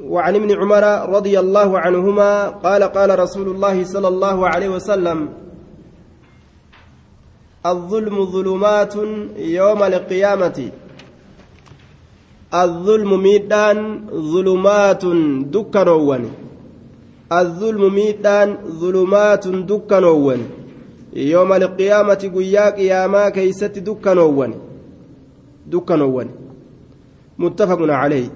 وعن ابن عمر رضي الله عنهما قال قال رسول الله صلى الله عليه وسلم الظلم ظلمات يوم القيامة. الظلم ميدان ظلمات دكنوان الظلم ميدان ظلمات دكنوان يوم القيامة قياك ياما كيست دكنوان دكنوان متفق عليه.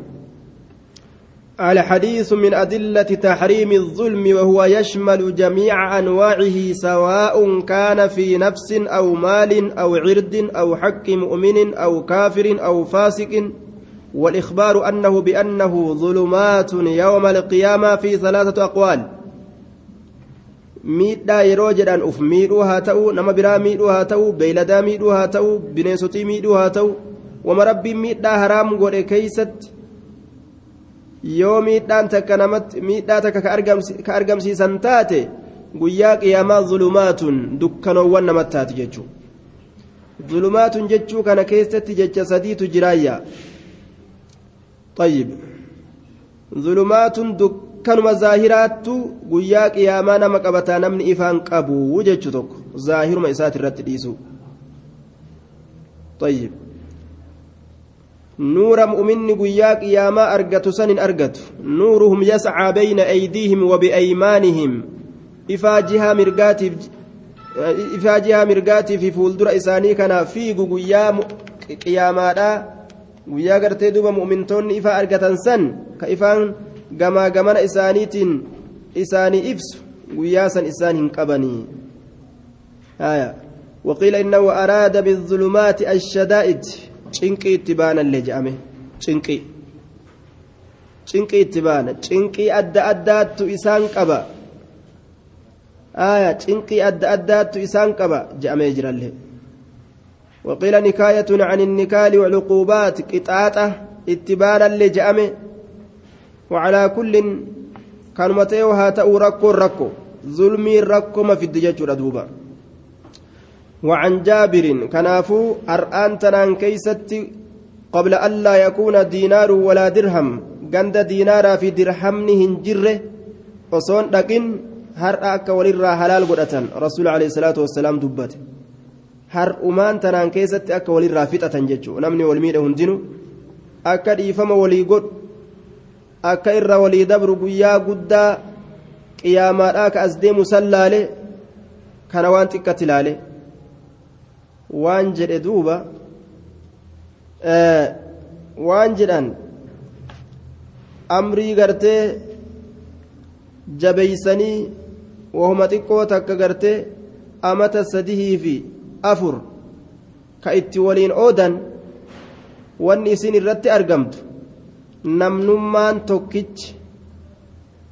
الحديث من أدلة تحريم الظلم وهو يشمل جميع أنواعه سواء كان في نفس أو مال أو عرض أو حق مؤمن أو كافر أو فاسق والإخبار أنه بأنه ظلمات يوم القيامة في ثلاثة أقوال miidhuu haa ta'u nama biraa miidhuu haa ta'u beeyladaa miidhuu haa ta'u bineensotii miidhuu haa ta'u wama rabbiin miidhaa haraam godhe keeysatti yoo miidhaan takka namatti miidhaa takka ka argamsiisan taate guyyaa qiyaamaa zulumaatun dukkanoowwan namatti taati jechuudha zulumaatun jechuu kana keessatti jecha sadiitu jiraayya طيب ظلمات dukkanuma zaahiraattu guyyaa qiyaamaa nama qabataa namni ifaan qabu jechuu tokko zaahiruma isaati dhiisu طيب nuura mu'minni guyyaa qiyaamaa argatu san hin argatu nuuruhum yascaa bayna aydiihim wabiaymaanihim ifaa jihaa mirgaatiif ifaa jihaa mirgaatii fi fuuldura isaanii kana fiigu guyyaa qiyaamaadha guyyaa gartee duuba mu'mintoonni ifaa argatan san ka ifaan gamaa gamana isaaniitiin isaanii ibsu guyyaa san isaan hin qabanii وقيل إنه أراد بالظلمات الشدائد cinqii itti baanallee jedhame cinqii cinqii itti baana cinqii adda addaattu isaan qaba aya cinqii adda addaattu isaan qaba jedhamee jirallee وقيل نكاية عن النكال والعقوبات قطاطة اتبانا لجأمه وعلى كل كان متيوها تأو ركو ركو ظلمي ركو ما في الدجاج ردوبا وعن جابر كنافو أرآن تنان كيستي قبل ألا يكون دينار ولا درهم. قند دينارا في درهمن هنجره وصون لكن هر أكا وللرا حلال قدأة رسول عليه الصلاة والسلام دبت. هر أمان تنان كيستي أكا وللرا فتأة ججو. نمني والميد هندنو أكا ديفم ولي قد. أكا إرى ولي دبر قيا قدا قياما أكا أزديم سلالي كان وان waan jedhe duuba waan jedhan amrii gartee jabeeysanii wahuma xiqqoo takka gartee amata sadihii fi afur ka itti waliin oodan wanni isin irratti argamtu namnummaan tokkichi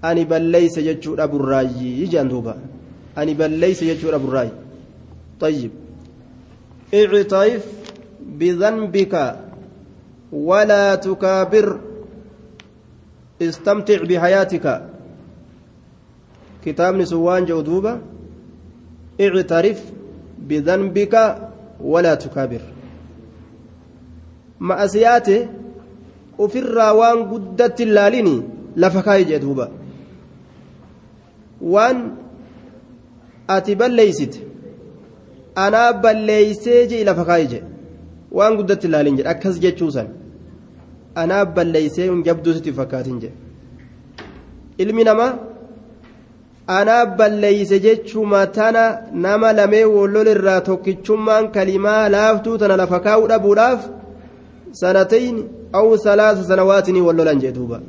ani balleeyse jechuudha burraayyii jedhan duuba ani balleeyse jechuudha burraayyii طيب اعترف بذنبك ولا تكابر. استمتع بحياتك. كتاب نسوان جودوبة اعترف بذنبك ولا تكابر. مأسياته وفي الراوان قدت اللاليني. لفكاي جدوبة وان أتبليست. Anaa balleeysee jee lafa kaayee jee. Waan guddatti ilaalin jedhe akkas jechuusan anaa balleeysee hin jabduu sitti fakkaatin jee. Ilmi namaa anaa balleeyse jechuma tana nama lamee wallol irraa tokkichummaan kalimaa laaftuu tana lafa kaa'uu dhabuudhaaf sanatayn aw salaasa sanawaatinii wallolan jee duuba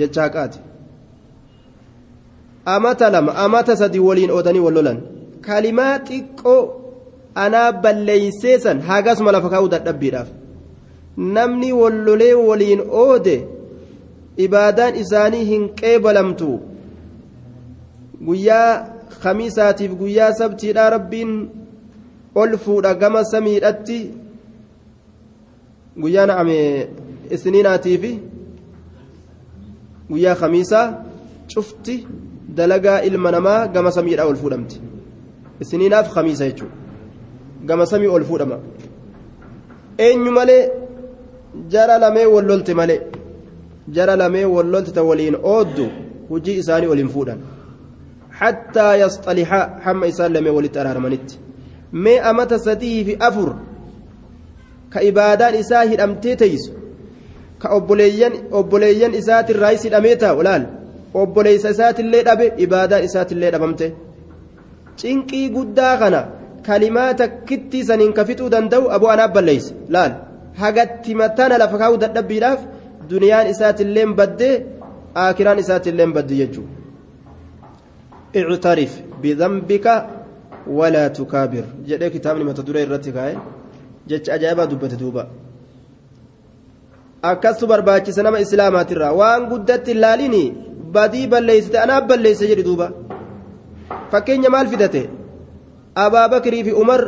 jechaa qaati amata lama amata sadi waliin oodanii wallolan. Kalimaa xiqqoo anaa balleeyseesan hagasuma lafa kaa'uu dadhabbiidhaaf namni wallolee waliin oode ibaadaan isaanii hin qeebalamtu guyyaa khamiisaatiif guyyaa sabtiidhaa rabbiin ol fuudha gama samiidhatti guyyaa na'ame isniinaatiifi guyyaa khamiisaa cufti dalagaa ilma namaa gama samiidhaa ol fuudhamti isniinaaf khamiisa jechuudha gama samii ol fuudhama eenyu malee jara lamee wallolte malee jara lamee wallolti ta waliin ooddu hujii isaanii waliin fuudhan hattaa yasxalihaa hamma isaan lamee walitti araaramanitti mee amata sadii fi afur ka ibaadaan isaa hidhamtee teeysu ka obboleeyyan isaatirraayis hidhamee taa'u laal obboleeysa isaatillee dhabe ibaadaan isaatillee dhabamte cinqii guddaa kana kalimaa takkitti saniin ka fixuu danda'u aboo anaaf balleeyse laal hagatti matana lafa kaa'uu dadhabbiidhaaf duniyaan isaatillee baddee aakiraan isaatillee baddi jechuudha. اعترف بذنبك ولا تكابر جدي كتابني متى دري الرتي كاي جتش أجابة دبت دوبا akkastu barbaachisa nama islaamaatirraa waan guddatti ilaalini badii balleeysite anaaf balleeyse jedhi duuba fakkeenya maal fidate abaabakirii fi umar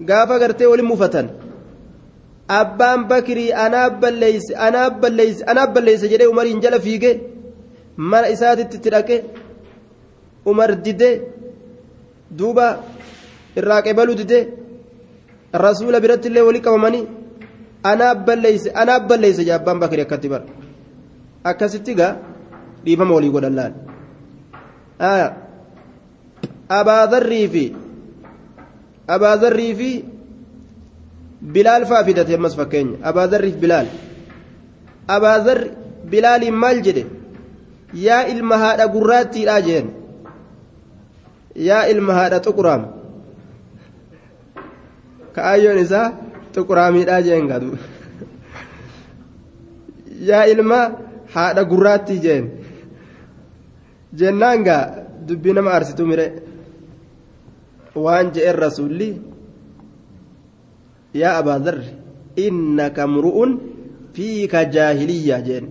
gaafa gartee waliin mufatan abbaan bakirii anaaf balleeyse anaaf balleeyse anaaf balleeyse jedhee umariin jala fiige mana isaatitti itti dhaqe umar dide duuba irraa qebaluu dide rasuula biratti illee walii qabamanii anaaf balleeyse anaaf balleeyse jee abbaan bakirii akkatti bara. Akkasitti gaa dhiifama walii godhan laal abaazarrii fi abaazarrii fi bilaal faa fidate ammas fakkeenya abaazarrii fi bilaal abaazarri bilaaliin maal jedhe yaa ilma haadha gurraattiidhaa jeen yaa ilma haadha xuquraam ka'ayyoon isaa xuquraamiidhaa jeen gadu yaa ilma haadha gurraattii jeen jennaan gaa dubbii nama arsitu mire waan je'en rasuulli yaa abaazarri innaka mru'un fiika jaahiliyya jeen.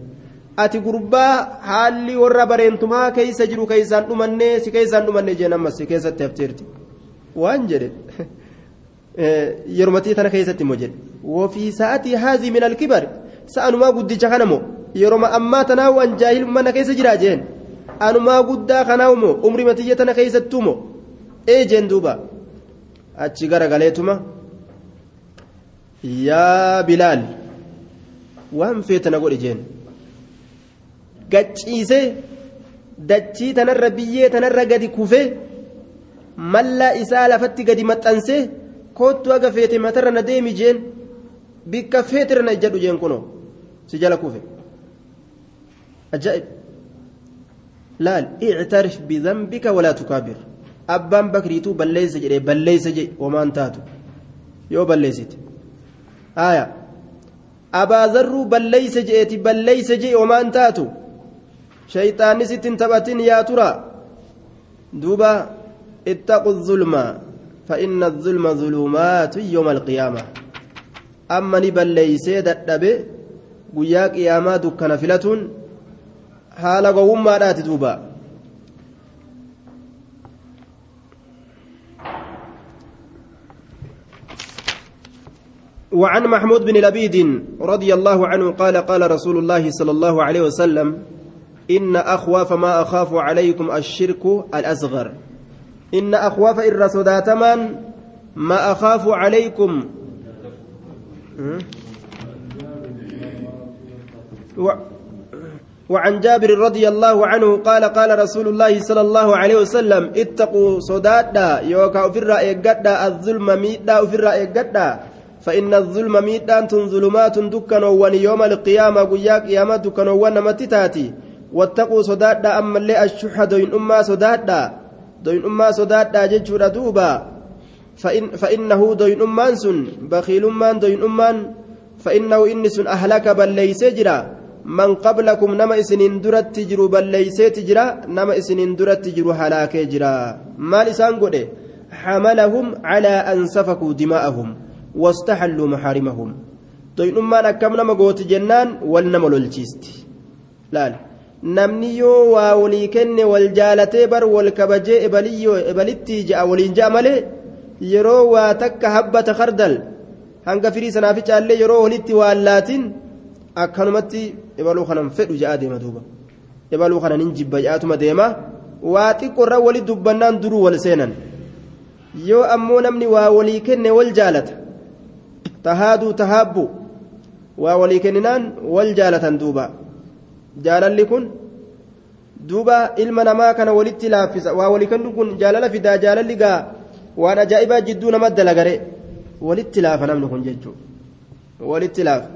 Ati gurbaa haalli warra bareentumaa keeysa jiru keeysaan dhumannee si keeysaan dhumannee jeen ammas si keessatti hafteerti. Waan jedhe yeromatii tana keessatti immoo jedhe. Wofii sa'atii haazii min alkibar sa'anumaa guddicha kana moo? Yeroma ammaa tanaa waan jaahilummaa na keessa jiraa jeen? Anumaa guddaa kanaa moo? Umri matiyya tana keessattuu moo ee jeen duuba. Achi garagaleetuma yaa bilaal waan feetana godhe jeen. Gacciisee dachii tanarra biyyee tanarra gadi kufee mallaa isaa lafatti gadi maxxansee kootu aga feete matarra na deemi jeen bikka feetirra na ijjadhu jeen kunoo si jala kufe. Ajaa'ib. Laal ictarif bidambika walaa tukaabir abbaan bakriituu balleessa jedhee balleessa jedhe homaan taatu. Yoo balleessite. Haaya abaazarruu balleessa jedheeti balleessa jedhe homaan taatu. Shayxaanis sittiin taphatin yaa tura. Duuba ittaqu zulmaa fa'inna zulma zulumaatu yooma alqiyaama amma ni balleeysee dadhabe guyyaa qiyaamaa dukkana filatuun haala gowwummaadhaati duubaa وعن محمود بن لبيد رضي الله عنه قال قال رسول الله صلى الله عليه وسلم إن أخواف ما أخاف عليكم الشرك الأصغر. إن أخواف الرسوداتمان ما أخاف عليكم. وعن جابر رضي الله عنه قال قال رسول الله صلى الله عليه وسلم اتقوا صدادا يوكا الرأي قدا الظلم ميدا الرأي قدا فإن الظلم ميدا ظلمات دكان وان يوم القيامة قياك قيامة دكان وان متتاتي. واتقوا صدادا أما اللي الشح دوين أما صدادا. دوين أما صدادا ججور دوبا. فإن فإنه دوين أمان سن. بخيل أمان دوين أمان فإنه إنس أهلك بل ليس جرا. من قبلكم نما إسنين درت تجروا بل ليس تجرا. نما إسنين درت تجروا هلاك جرا. ما لسان حملهم على أن سفكوا دماءهم. واستحلوا محارمهم طيب أما نكم نما قوت جنان والنما للجيست لا namni yoo waa walii kenne wal jaalatee bar wal kabajee ebalitti ja'a waliin ja'a malee yeroo waa takka habbata kardal hanga firii sanaaficaallee yeroo walitti waallaatiin akkanumatti ebaluu kanan fedhu ja'a deema duuba ebaluu kanan hin jibba ja'atuma deema waa xiqqoorra wali dubbannaan duruu wal seenan yoo ammoo namni waa walii kenne wal jaalata tahaaduu tahaabbu waa walii kenninaan wal jaalatan duuba jaalalli kun duuba ilma namaa kana walitti laaffisa waa walii kennu kun jaalala fidaa jaalalli gaa waan ajaa'ibaa jidduu nama dalagare walitti laafa namni kun jechuudha walitti laafa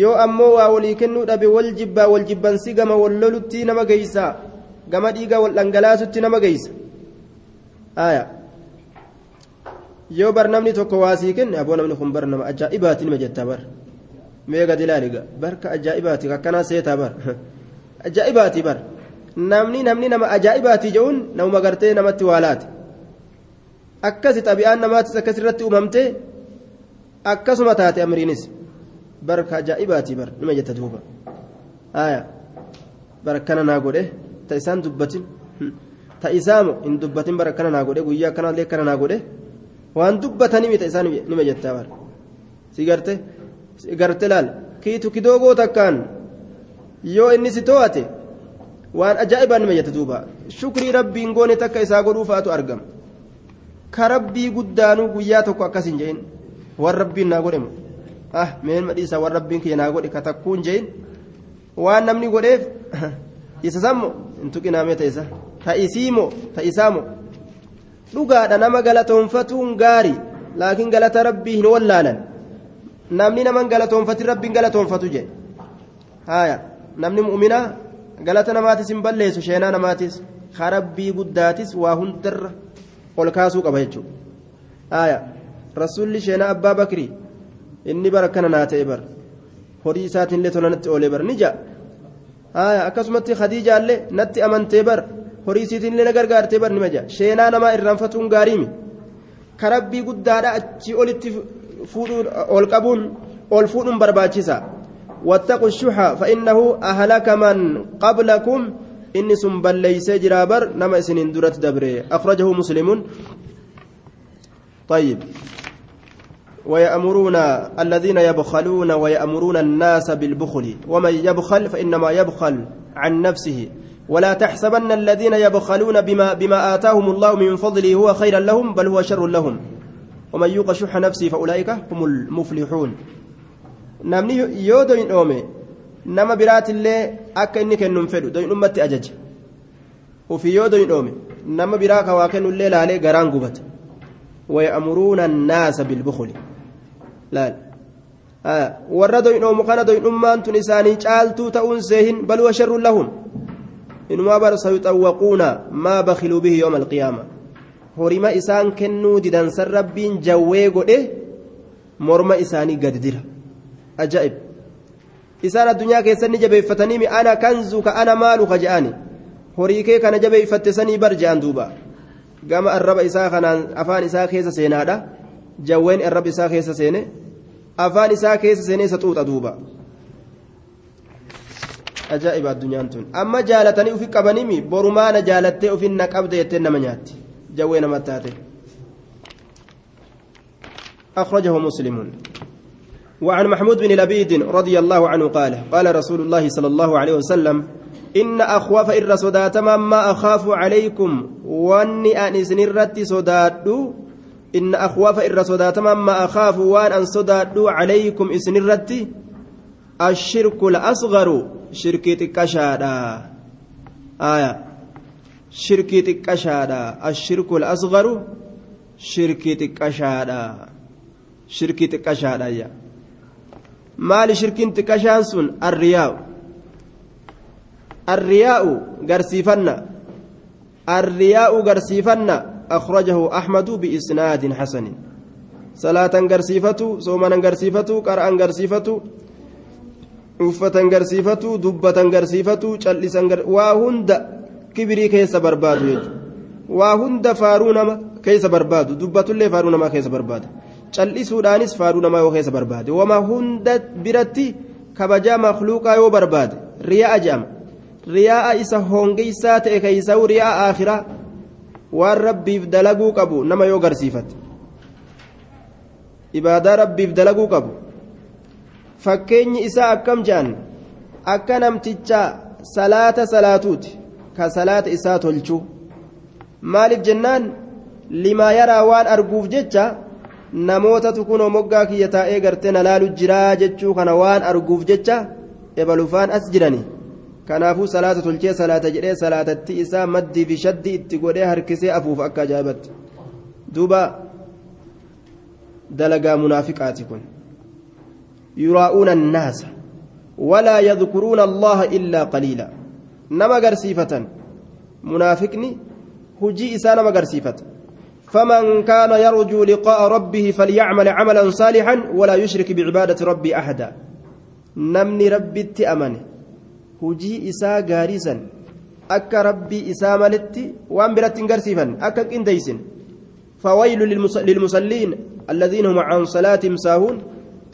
yoo ammoo waa walii kennuu dhabe wal jibbaa wal jibbansi gama wal lolutti nama geeysa gama dhiigaa wal dhangalaasutti nama geeysa yoo bar namni tokko waasii kenne aboo namni kun bar nama ajaa'ibaati nima jettaa bar mee gadi barka ajaa'ibaati akkanaa seetaa bar ajaa'ibaati bar namni namni nama ajaa'ibaati je'uun namuma gartee namatti waalaati akkasi xabi'aan namaatis akkasirratti uumamte akkasuma taate amriinis barka ajaa'ibaati bar nima jetta duuba aya barakana naa godhe ta isaan dubbatin ta isaamo hin dubbatin barakana naa godhe guyyaa akkanallee kana naa godhe waan dubbatanii mita isaan nima jettaa bar si garte garte laal kiitu kidoogoo takkaan yoo inni si to'ate waan ajaa'ibaa nima jetta duuba shukrii rabbiin goone takka isaa godhuu fa'atu argama ka rabbii guddaanuu guyyaa tokko akkas hin je'in waan rabbiin naa godhe ah meen madhiisa waan rabbiin kiyya naa godhe ka takkuu hin je'in waan namni godheef isa sammo hin tuqinaamee ta'isa ta isiimo ta isaamo dhugaadha nama galatoonfatuun gaari laakiin galata rabbii hin wallaalan namni naman galatoonfatin rabbiin galatoonfatu jedhe haya namni mu'minaa galata namaatis hin balleessu sheenaa namaatis ka rabbii guddaatis waa hundarra ol kaasuu qaba jechuudha haya rasuulli sheenaa abbaa bakrii inni bara akkana naa ta'e bara horii isaatiin illee tola natti oolee bara ni ja'a haya akkasumatti khadiijaallee natti amantee bara horii isiitiin illee gargaartee bar nima ja'a sheenaa namaa irraanfatuun gaariimi ka rabbii guddaadha achi olitti fuudhuun ol qabuun ol fuudhuun barbaachisa wattaqu shuha fa'innahu ahlaka man qablakum inni sun balleeysee jiraa bar nama isiniin duratti dabre akhrajahu muslimun طيب ويأمرون الذين يبخلون ويأمرون الناس بالبخل ومن يبخل فإنما يبخل عن نفسه ولا تحسبن الذين يبخلون بما, بما آتاهم الله من فضله هو خيرا لهم بل هو شر لهم ومن يوق شح نفسه فأولئك هم المفلحون namni yoo doyin dhoome nama biraatillee akka inni kennu hin fedhu doyin ummatti ajaje ufii yoo doyin dhoome nama biraa ka waa kennullee ويأمرون الناس بالبخل لا آه. ورد doyin dhoomu kana doyin dhummaan tun isaanii caaltuu ta'uun seehin bal sharrun lahum إنما بر سيطوقون ما بخلوا به يوم القيامة. هورما إسان كنو ديدان سربين جوي قده مرما إساني قد دير أجائب. إسان الدنيا كيسن جبي فتنيمي أنا كنزك أنا مالك جاني هوريكي كان جبي فتسني برجان دوبا. قام الرب إسا خنان أفان إسا كيس سينادا. جوين الرب إسا كيس سيني. أفان إسا كيس سيني ستوت دوبا. Ajaa'iba addunyaan tun amma jaalatanii ufi qabanimi borumaana jaalattee ufin na qabda jettee nama nyaatti jawwee أخرجه مسلم. وعن محمود بن لبيد رضي الله عنه قال قال رسول الله صلى الله عليه وسلم إن أخواف إر صداتما ما أخاف عليكم واني أن إسنرت صدادو. إن أخواف إر صداتما ما أخاف وان أن صدادو عليكم إسنرت الشرك الأصغر shirkii xiqqashaadha aya shirkii xiqqashaadha ashirku asgaru shirkii xiqqashaadha shirkii xiqqashaadha ya maali shirkiin xiqqashaan sun arriyaa'u arriyaa'u garsiifanna arriyaa'u garsiifanna أخرجه أحمد بإسناد حسن صلاة غرسيفة صوما غرسيفة قرآن غرسيفة uffatan garsiifatu dubbatan garsiifatu callisan waa hunda kibirii keessa barbaadu jechuudha waa hunda faaruu nama keessa barbaadu dubbatullee faaruu namaa keessa barbaada callisuudhaanis faaruu namaa yoo keessa barbaade wama hunda biratti kabajaa makluuqaa yoo barbaade riyaa jedhama riyaa isa hongeysaa ta'e keeysaa'u riyaa aakhiraa waan rabbiif dalaguu qabu nama yoo garsiifate ibaadaa rabbiif dalaguu qabu. Fakkeenyi isaa akkam jedhan akka namticha salaata salaatuuti. Ka salaata isaa tolchuu maaliif jennaan? Limaa yaraa waan arguuf jecha namootatu kunoo moggaa kiyya taa'ee gartee na laalu jiraa jechuu kana waan arguuf jecha ebalufaan as jirani. Kanaafuu salaata tolchee salaata jedhee salaatatti isaa maddii fi shaddii itti godhee harkisee afuuf akka ajaa'ibatti duuba dalagaa munaafiqaati kun yuraa'uuna annaasa walaa yadkuruuna allaha illaa qaliila nama garsiifatan munaafiqni hujii isaa nama فمن كان يرجو لقاء ربه فليعمل عملا صالحا ولا يشرك بعبادة ربي أحدا. نمني ربي تأمن هجي إسا غاريسا أكا ربي إسا ملتي وأن برت غرسيفا أكا فويل للمصلين الذين هم عن صلاتهم ساهون.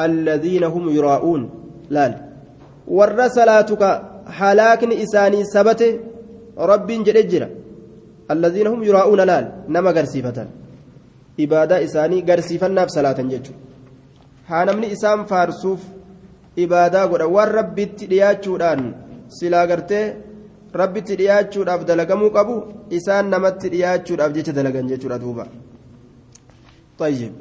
الذين هم يراءون لال ور صلاتك حلاكن إساني سبته رب جرجرة الذين هم يراءون لال نما غرسيفة إبادة إساني غرسيفا صلاة ججو haanamni isaan faarsuuf ibaadaa godha waan rabbitti dhiyaachuudhaan silaa gartee rabbitti dhiyaachuudhaaf dalagamuu qabu isaan namatti dhiyaachuudhaaf jecha dalagan jechuudha duuba طيب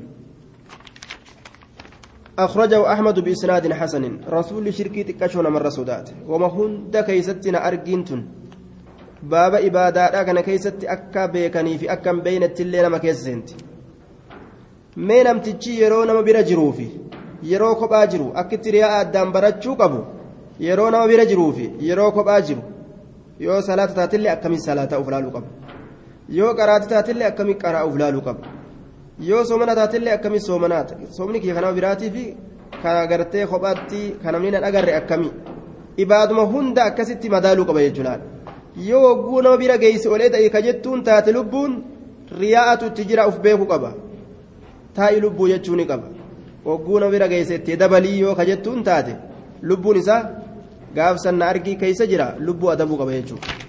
أخرجه أحمد بإسناد حسن رسول شركي تكشون مرة سودات وما هند كيستنا أرجنتن باب إبادات كان كيست أكا بيكني في أكا بين التلين ما كيسنت mee namtichi yeroo nama bira jiruufi yeroo kophaa jiru akkitti riyaa addaan barachuu qabu yeroo nama bira jiruufi yeroo kophaa jiru yoo salaata taatillee akkamiin salaataa uf laaluu qaba yoo qaraata taatillee akkamiin qaraa uf laaluu qaba yoo soomana taatillee akkamiin soomanaata soomni kiyya kanama biraatii fi kan gartee kophaatti kan namni na dhagarre akkamii ibaaduma hunda akkasitti madaaluu qaba jechuudha yoo wagguu nama bira geessi olee ta'e ka jettuun taate lubbuun riyaa'atu itti jira uf beeku qaba. taa'i lubbuu jechuu qaba wagguu nama bira geesse itti dabalii yoo ka jettuun taate lubbuun isaa gaafsan argii keessa jira lubbuu adabuu qaba jechuudha.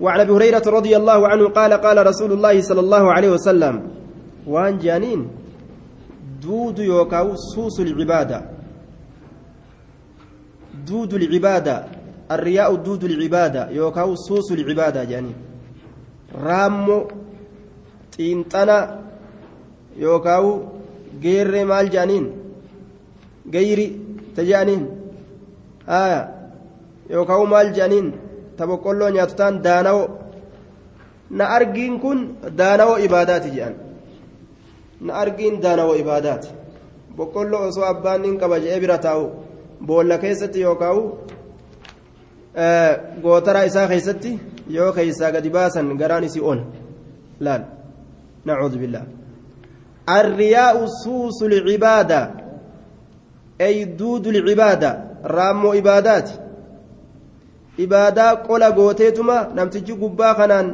وعن أبي هريرة رضي الله عنه قال قال رسول الله صلى الله عليه وسلم وان جانين دود يوكاو سوس العبادة. دود العبادة الرياء دود العبادة يوكاو سوس العبادة جانين. رامو xiinxana yookaan geerree maal jedhaniin gayri ta jedhaniin yookaan maal jedhaniin ta boqqolloo nyaatu ta'an daanawoo na argiin kun daanawoo ibaadaati jedhan na argiin daanawoo ibaadaati boqqolloo osoo abbaan nin qaba jedhee bira taa'u boolla keessatti yookaan gootaraa isaa keessatti yoo keessaa gadi baasan garaan isii on laal. نعوذ بالله الرياء سوس العبادة أي دود العبادة رامو عبادات قول قوتيتما نمتجي قبا خنان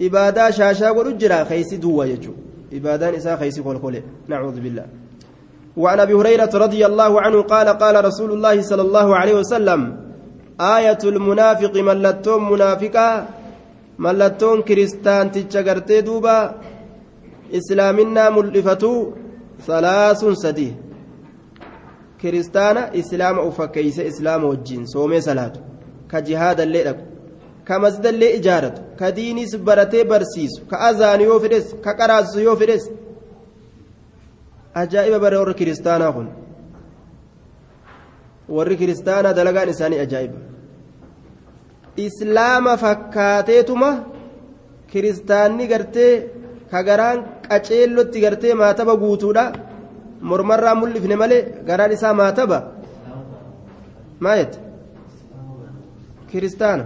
عبادة شاشا ورجرا خيسي دوا يجو عبادة نساء خيسي قول قول نعوذ بالله وعن أبي هريرة رضي الله عنه قال قال رسول الله صلى الله عليه وسلم آية المنافق ملتون منافقا ملتون كريستان تجارتي دوبا islaaminaa mul'ifatu salaasun sadii kiristaana islaama ufakkeeyse islaama wajjiin soomee salaatu ka jihaadallee dhaqu ka masjidallee ijaaratu ka diinis baratee barsiisu ka azaanu yoo fedhes ka qaraasu yoo fedhes ajaa'iba bare warri kiristaanaa kun warri kiristaanaa dalagaan isaanii ajaa'iba islaama fakkaateetuma kiristaanni gartee ka garaan qaceellotti gartee maataba guutuudha mormarraa mul'ifne malee garaan isaa maataba maayet kiristaana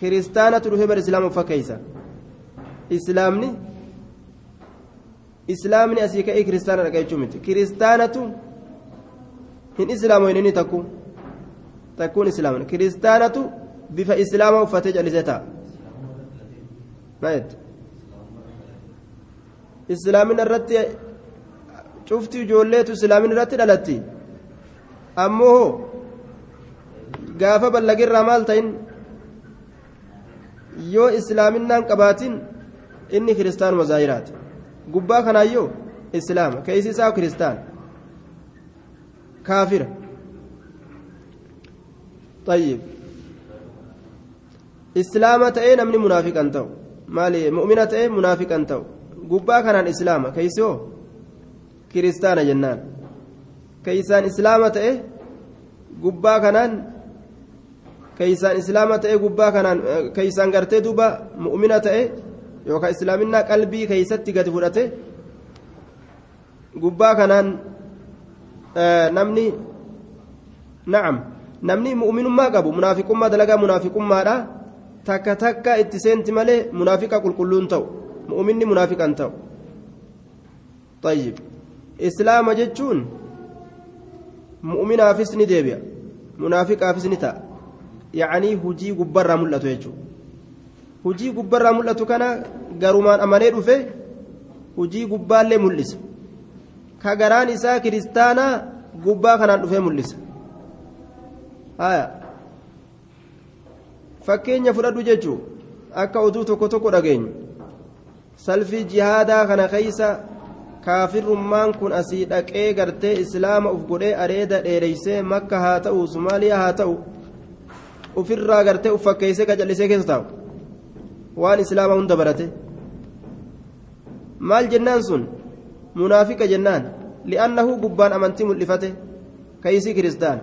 kiristaanatu dhufee bara islaama fakkeeysa islaamni islaamni asii ka'ee kiristaana dhaqa jechuu miti kiristaanatu hin islaamu inni takku takkuun islaamna kiristaanatu bifa islaama uffatee callisee ta'a maayet islaamina irratti cufti ijoolleetu islaamina irratti dhalatti ammoo gaafa ballagirraa maal ta'in yoo islaaminaan qabaatin inni kiristaanuma zaahiraati gubbaa kanaayyoo islaama keeysi isaa kiristaan kaafira طيب islaama ta'ee namni munaafiqan ta'u maali mu'mina ta'ee munaafiqan ta'u gubbaa kanaan islaama keeysoo kiristaana jennaan keeysaan islaama ta'e gubbaa kanaan keeysaan islaama ta'e gubbaa kanaan eh, keeysaan gartee duuba mu'umina ta'e yookaan islaaminaa qalbii keeysatti gadi fudhate gubbaa kanaan eh, namni na'am namni mu'uminummaa qabu munaafiqummaa dalagaa munaafiqummaadha takka takka itti seenti malee munaafiqa qulqulluun ta'u mu'uminni munaafiqan ta'u. Tayyib. Islaama jechuun mu'uminaafis ni deebi'a munaafiqaafis ni ta'a. Yacanii hujii gubbarraa mul'atu jechuudha. Hujii gubbarraa mul'atu kana garumaan amanee dhufe hujii gubbaallee mul'isa. Ka garaan isaa kiristaanaa gubbaa kanaan dhufee mul'isa. Fakkeenya fudhadhu jechuun akka oduu tokko tokko dhageenyu. Salfii jihaadaa kana keeysa kaafirrummaan kun asii dhaqee gartee islaama uf godhee areeda dheereysee makka haa ta'u somaaliyaa haa ta'u ufirraa gartee uf fakkeeysee qacallisee keessa taa'u waan islaama hunda barate maal jennaan sun munaafiqa jennaan li'annahu gubbaan amantii mul'ifate keeysii kiristaan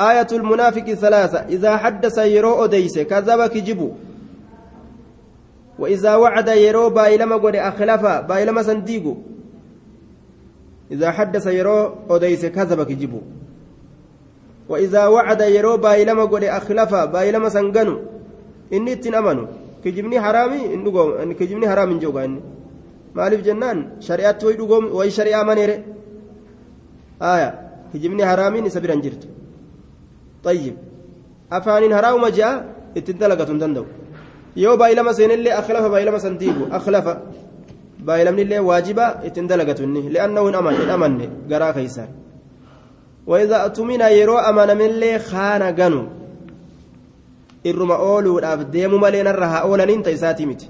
آية المنافق ثلاثة إذا حدث يرو أديس كذب كجبو وإذا وعد يرو بايلما قد أخلفا بايلما سنديقو إذا حدث يرو أديس كذب كجبو وإذا وعد يرو بايلما قد أخلفا بايلما سنغنو. إني تنأمنوا كجبني حرامي إنه كجبني حرام جوغا إني. maaliif jennaan shari'aatti way dhugoom way shari'aa maneere aya kijibni haraamiin isa biran jirtu طيب. أفانين هراوما جاء اتدلقة تندو. يو بايلما سينلي أخلف بايلما سنتيبو. أخلف بايلمني اللي واجبة اتندلقة لأنه أمن أمن قرا خيسان وإذا أتمنى يرو أمن من اللي خان قنو irruma ooluudhaaf deemu malee narra haa oolaniin ta'isaati miti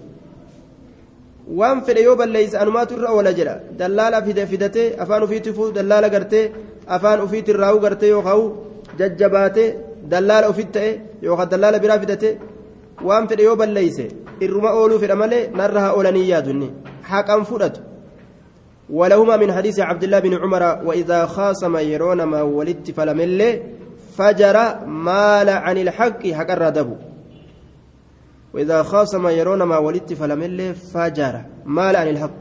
waan fedhe yoo balleeyse anumaatu irra oola jedha dallaala fide fidatee afaan ufiitti fuu dallaala gartee afaan ufiitti irraa gartee yookaan jajjabaatee dallaala ofitti ta'e yookaan dallaala biraa fidate waan fedhe yoo balleeyse irruma ooluu fedha malee narra haa oolanii yaadunni haqan fudhatu ولهما من حديث عبد الله بن عمر وإذا خاصم يرون ما ولدت فلم اللي فجر مال عن الحق حق الردب وإذا خاصم يرون ما ولدت فلم اللي فجر مال عن الحق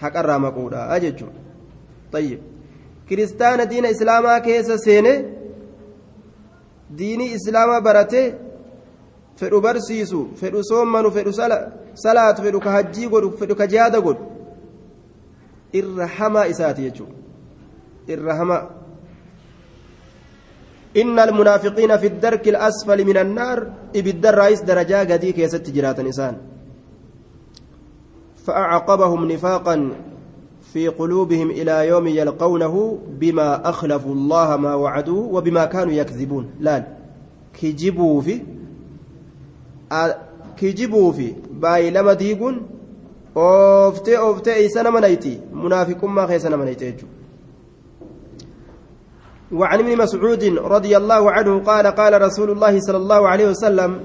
حق الرامقودا أجج طيب kiristaana diina islaamaa keessa seene diinii islaamaa barate fedhu barsiisu fedhu soommanu fedhu salaatu fedhu ka hajjii godhu irra hamaa isaati إن المنافقين في الدرك الأسفل من النار إبد الرئيس درجة قدي كيست جرات نسان فأعقبهم نفاقا في قلوبهم إلى يوم يلقونه بما أخلفوا الله ما وعدوه وبما كانوا يكذبون لا كجبوا في كجبوا في باي لما ديقون أوفتي أوفتي إيسان منايتي منافق ما خيسان منايتي وعن ابن مسعود رضي الله عنه قال قال رسول الله صلى الله عليه وسلم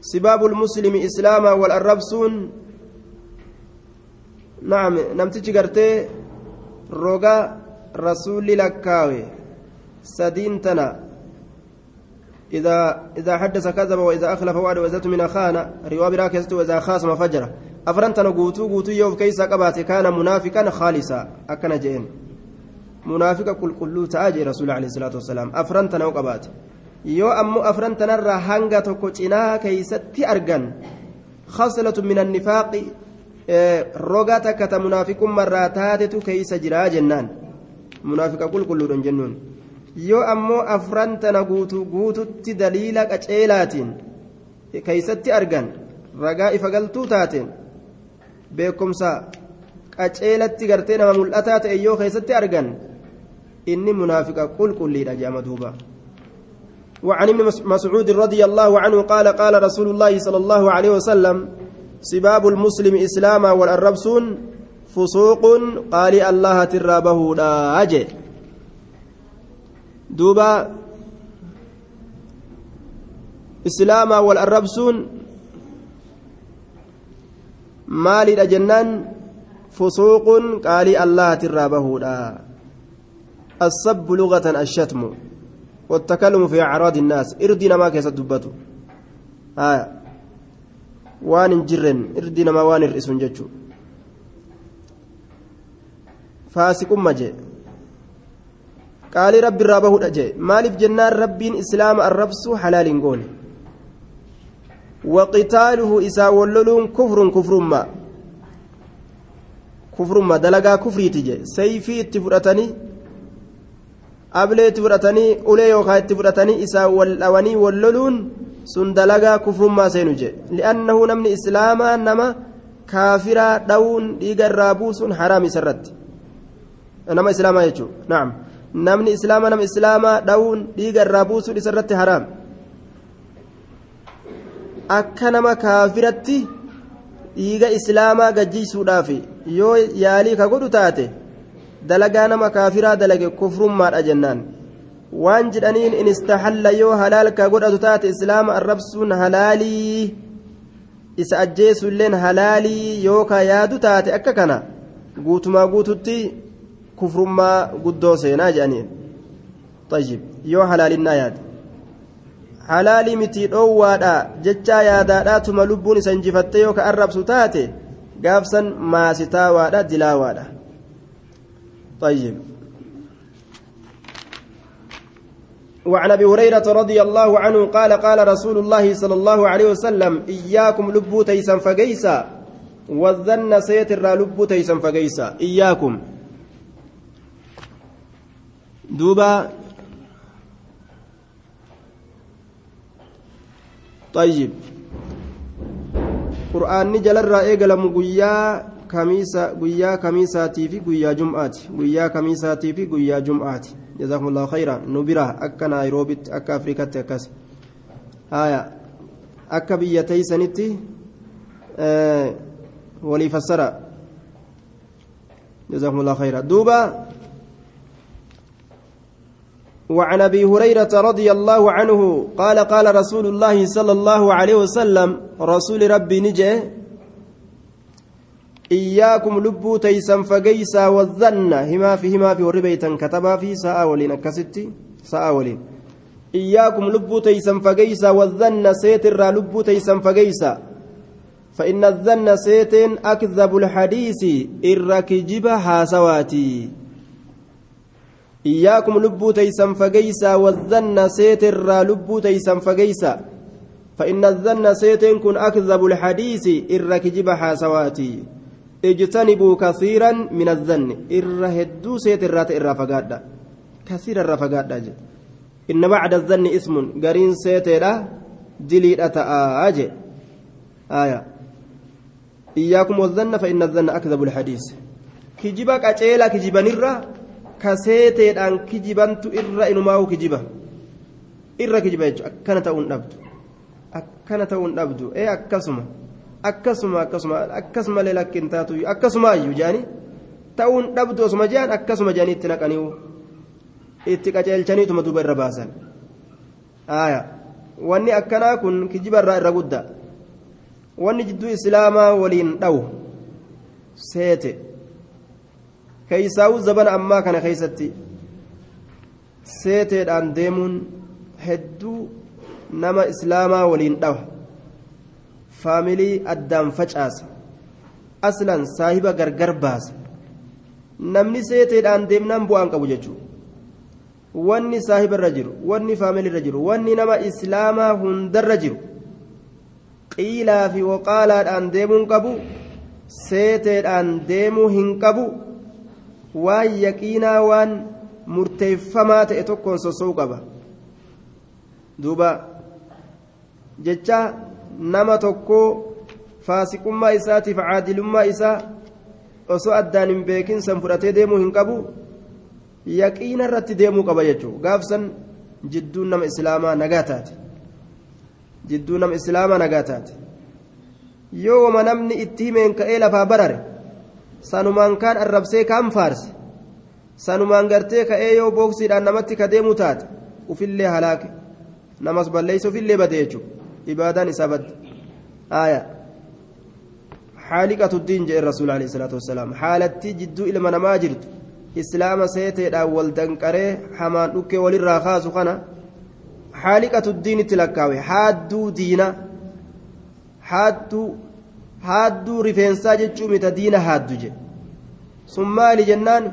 سباب المسلم إسلاما والأربسون نعم نمتج قرتي روغا رسول لكاوي سدين تنا. إذا إذا حدث كذب وإذا أخلف وعد وإذا من خان رواية براكزت وإذا خاصم فجر أفرنتنا قوتو قوتو يوم كيسا قباتي كان منافقا خالصا أكن جين منافق كل كل تاجي رسول عليه الصلاة والسلام وقباتي yoo ammoo afrantanarraa hanga tokko cinaa keeysatti argan khaslatun min annifaaqi roga takka ta munaafiqummarraa taatetu keeysa jiraa jennaan munaafiqa qulqulluudhan jennuun yoo ammoo afrantana guutuu guututti daliila qaceelaatiin keeysatti argan ragaa ifa galtuu taateen beekumsa qaceelatti gartee nama mul'ataa ta'e yoo keeysatti argan inni munaafiqa qulqulliidha jedhama duuba وعن ابن مسعود رضي الله عنه قال قال رسول الله صلى الله عليه وسلم سباب المسلم إسلاما والأربسون فسوق قال الله ترابه لا أجي دوبا إسلاما والأربسون maalidha jennaan fusuuqun qaalii allahatirraa bahuudha السب لغة الشتم والتكلم في أعراض الناس. إردنا ما كيس دبته آه وان جرن. إردنا ما وان الرئيسون جتشو. فاسق مجي. qaalii rabbi irraa bahudha jee. Maaliif jennaan rabbiin islaama arrabsu halaaliin goone? Waqitaaluhu isaa wolloluun kufrun kufrummaa. Kufrumma dalagaa kufriiti jee. Sayfii itti fudhatanii ablee itti fudhatanii ulee yookaan itti fudhatanii isaa wallawanii wolloluun sun dalagaa kufrummaa seenu jee. Li'annahu namni islaamaa nama kaafiraa dha'uun dhiiga irraa buusuun haraam isarratti. Nama islaamaa jechuudha na'am. Namni islaamaa nama islaamaa dhawuun dhiiga irraa buusuun isarratti haraam akka nama kaafiratti dhiiga islaamaa gajjiisuudhaaf yoo yaalii ka godhu taate. dalagaa nama kaafiraa dalage kufrummaadha jennaan waan jedhaniin in istaxalla yoo halaalka godhatu taate islaama arrabsuun halaalii isa ajjeesuilleen halaalii yookaa yaadu taate akka kana guutumaa guututti kufrummaa guddoo seenaa jedhaniin طيب yoo halaalinaa yaade halaalii miti dhoowwaadha jechaa yaadaadhaatuma lubbuun isa injifatte yoo ka arrabsu taate gaafsan maasitaawaadha dilaawaadha طيب وعن ابي هريره رضي الله عنه قال قال رسول الله صلى الله عليه وسلم اياكم لبو تيسا فقيسا والظن سيتر لبو تيسا فقيسا اياكم دوبا طيب قرآن نجل الرأي قلم kamiisa guyyaa kamiisaatii fi guyyaa jum'aati guyyaa kamiisaatii fi guyyaa jum'aati jazaakumullahu khayra nu bira akka naayiroobitti akka afrikatti akkas haya akka biyya teeysanitti walii fassara jazaakumullahu khayra duuba وعن أبي هريرة رضي الله عنه قال قال رسول الله صلى الله عليه وسلم رسول ربي نجي إياكم لبو تيسن فقيسا والظن هما في هما في وربيتا كتبا في ساعة ولين أكستي ساعة ولين. إياكم لبو تيسن فقيسا والظن سيتر لبو تيسن فقيسا. فإن الظن سيتن أكذب الحديث إركجب حاسواتي إياكم لبو تيسن فقيسا والظن سيتر لبو تيسن فقيسا فإن الظن سيتن كن أكذب الحديث إركجب حاسواتي اجتنبوا كثيرا من الظن إر هدو سيت الرات إر فقادا كثير الر فقادا إن بعد الظن اسم قرين سيت دليل أتآج آية إياكم والظن فإن الظن أكذب الحديث كجبك أجيلا كجبا نرى كسيت أن كجبنت إر إنماه كجبا إر كجبا أكنت أون أبدو أكنت أون أبدو إيه أكسمه akkasuma akkasuma akkasuma lee lakkin taatu akkasuma iyyuu jaani ta'uun dhabdu osuma jaan akkasuma jaanii itti naqanii itti qaceelchaniituma duuba irra baasan aayaa wanni akkanaa kun kijiba irraa irra guddaa wanni jidduu islaamaa waliin dhawu seete keeysaa'uu zabana ammaa kana keeysatti seeteedhaan deemuun hedduu nama islaamaa waliin dhawa faamilii addaan facaasa aslan saahiba gargar baasa namni seeteedhaan deemnaan bu'aan qabu jechuudha wanni saahibarra jiru wanni faamilirra jiru wanni nama islaamaa hundarra jiru qiilaa fi waqaalaadhaan deemuun qabu seeteedhaan deemuu hin qabu waan yaqiinaa waan murteeffamaa ta'e tokkoon sossoo'u qaba duuba jecha nama tokko faasiqummaa isaatiif caadilummaa isaa osoo addaan hin beekin san fudhatee deemuu hin qabu yaqiina irratti deemuu qaba jechuudha gaafsan jidduun nama islaamaa nagaa taate jidduu nama islaamaa nagaa taate yoo wama namni itti himeen ka'ee lafaa barare sanumaan kaan arrabsee kaan faarse. Sanumaan gartee ka'ee yoo booksiidhaan namatti ka deemuu taate ufillee halaake namas balleeysa ufillee bade jechuudha ibaadaan isaa badde. Aayaa xaaliqatu diin jedhe rasuul alayhi salaatu wassalaam. Haalatti jidduu ilma namaa jirtu. Islaama seeteedhaan wal danqaree hamaan dhukkee walirraa kaasu kana xaaliqatu diin itti lakkaawe haadduu diina. Haadduu haadduu rifeensaa jechuu mita diina haaddu jedhe sun maali jennaan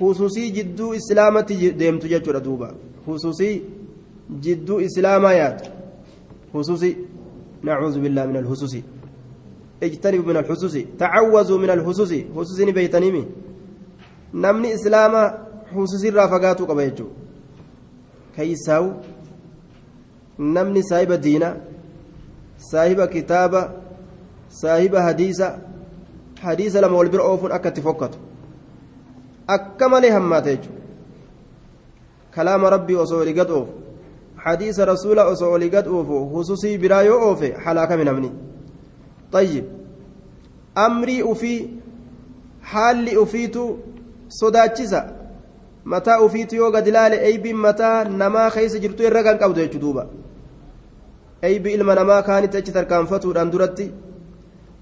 hususii jidduu islaamatti deemtu jechuudha duuba hususii jidduu islaamaa yaadu hususii nacuudhu billaa min alhususi اجتنبوا من الحسوس تعوذوا من الحسوس حسوس بيتنيمي نمني إسلام حسوس الرافقات قبيجو كيساو نمني صاحب دينا صاحب كتابة صاحب حديثة حديثة لما والبر أوفن أكا تفكت أكا مالي همات كلام ربي وصولي قد أوف حديث رسول وصولي قد أوف خصوصي برايو أوف حلاك من أمني طيب أمري أفي حالي أفيتو صداتشيسا متى أفيتو يوغا دلالي أيبي متى نما خيس جرتو الرقان قبضو يجدوبا أيبي إلما نما كانت أجتر كان فتو داندرتي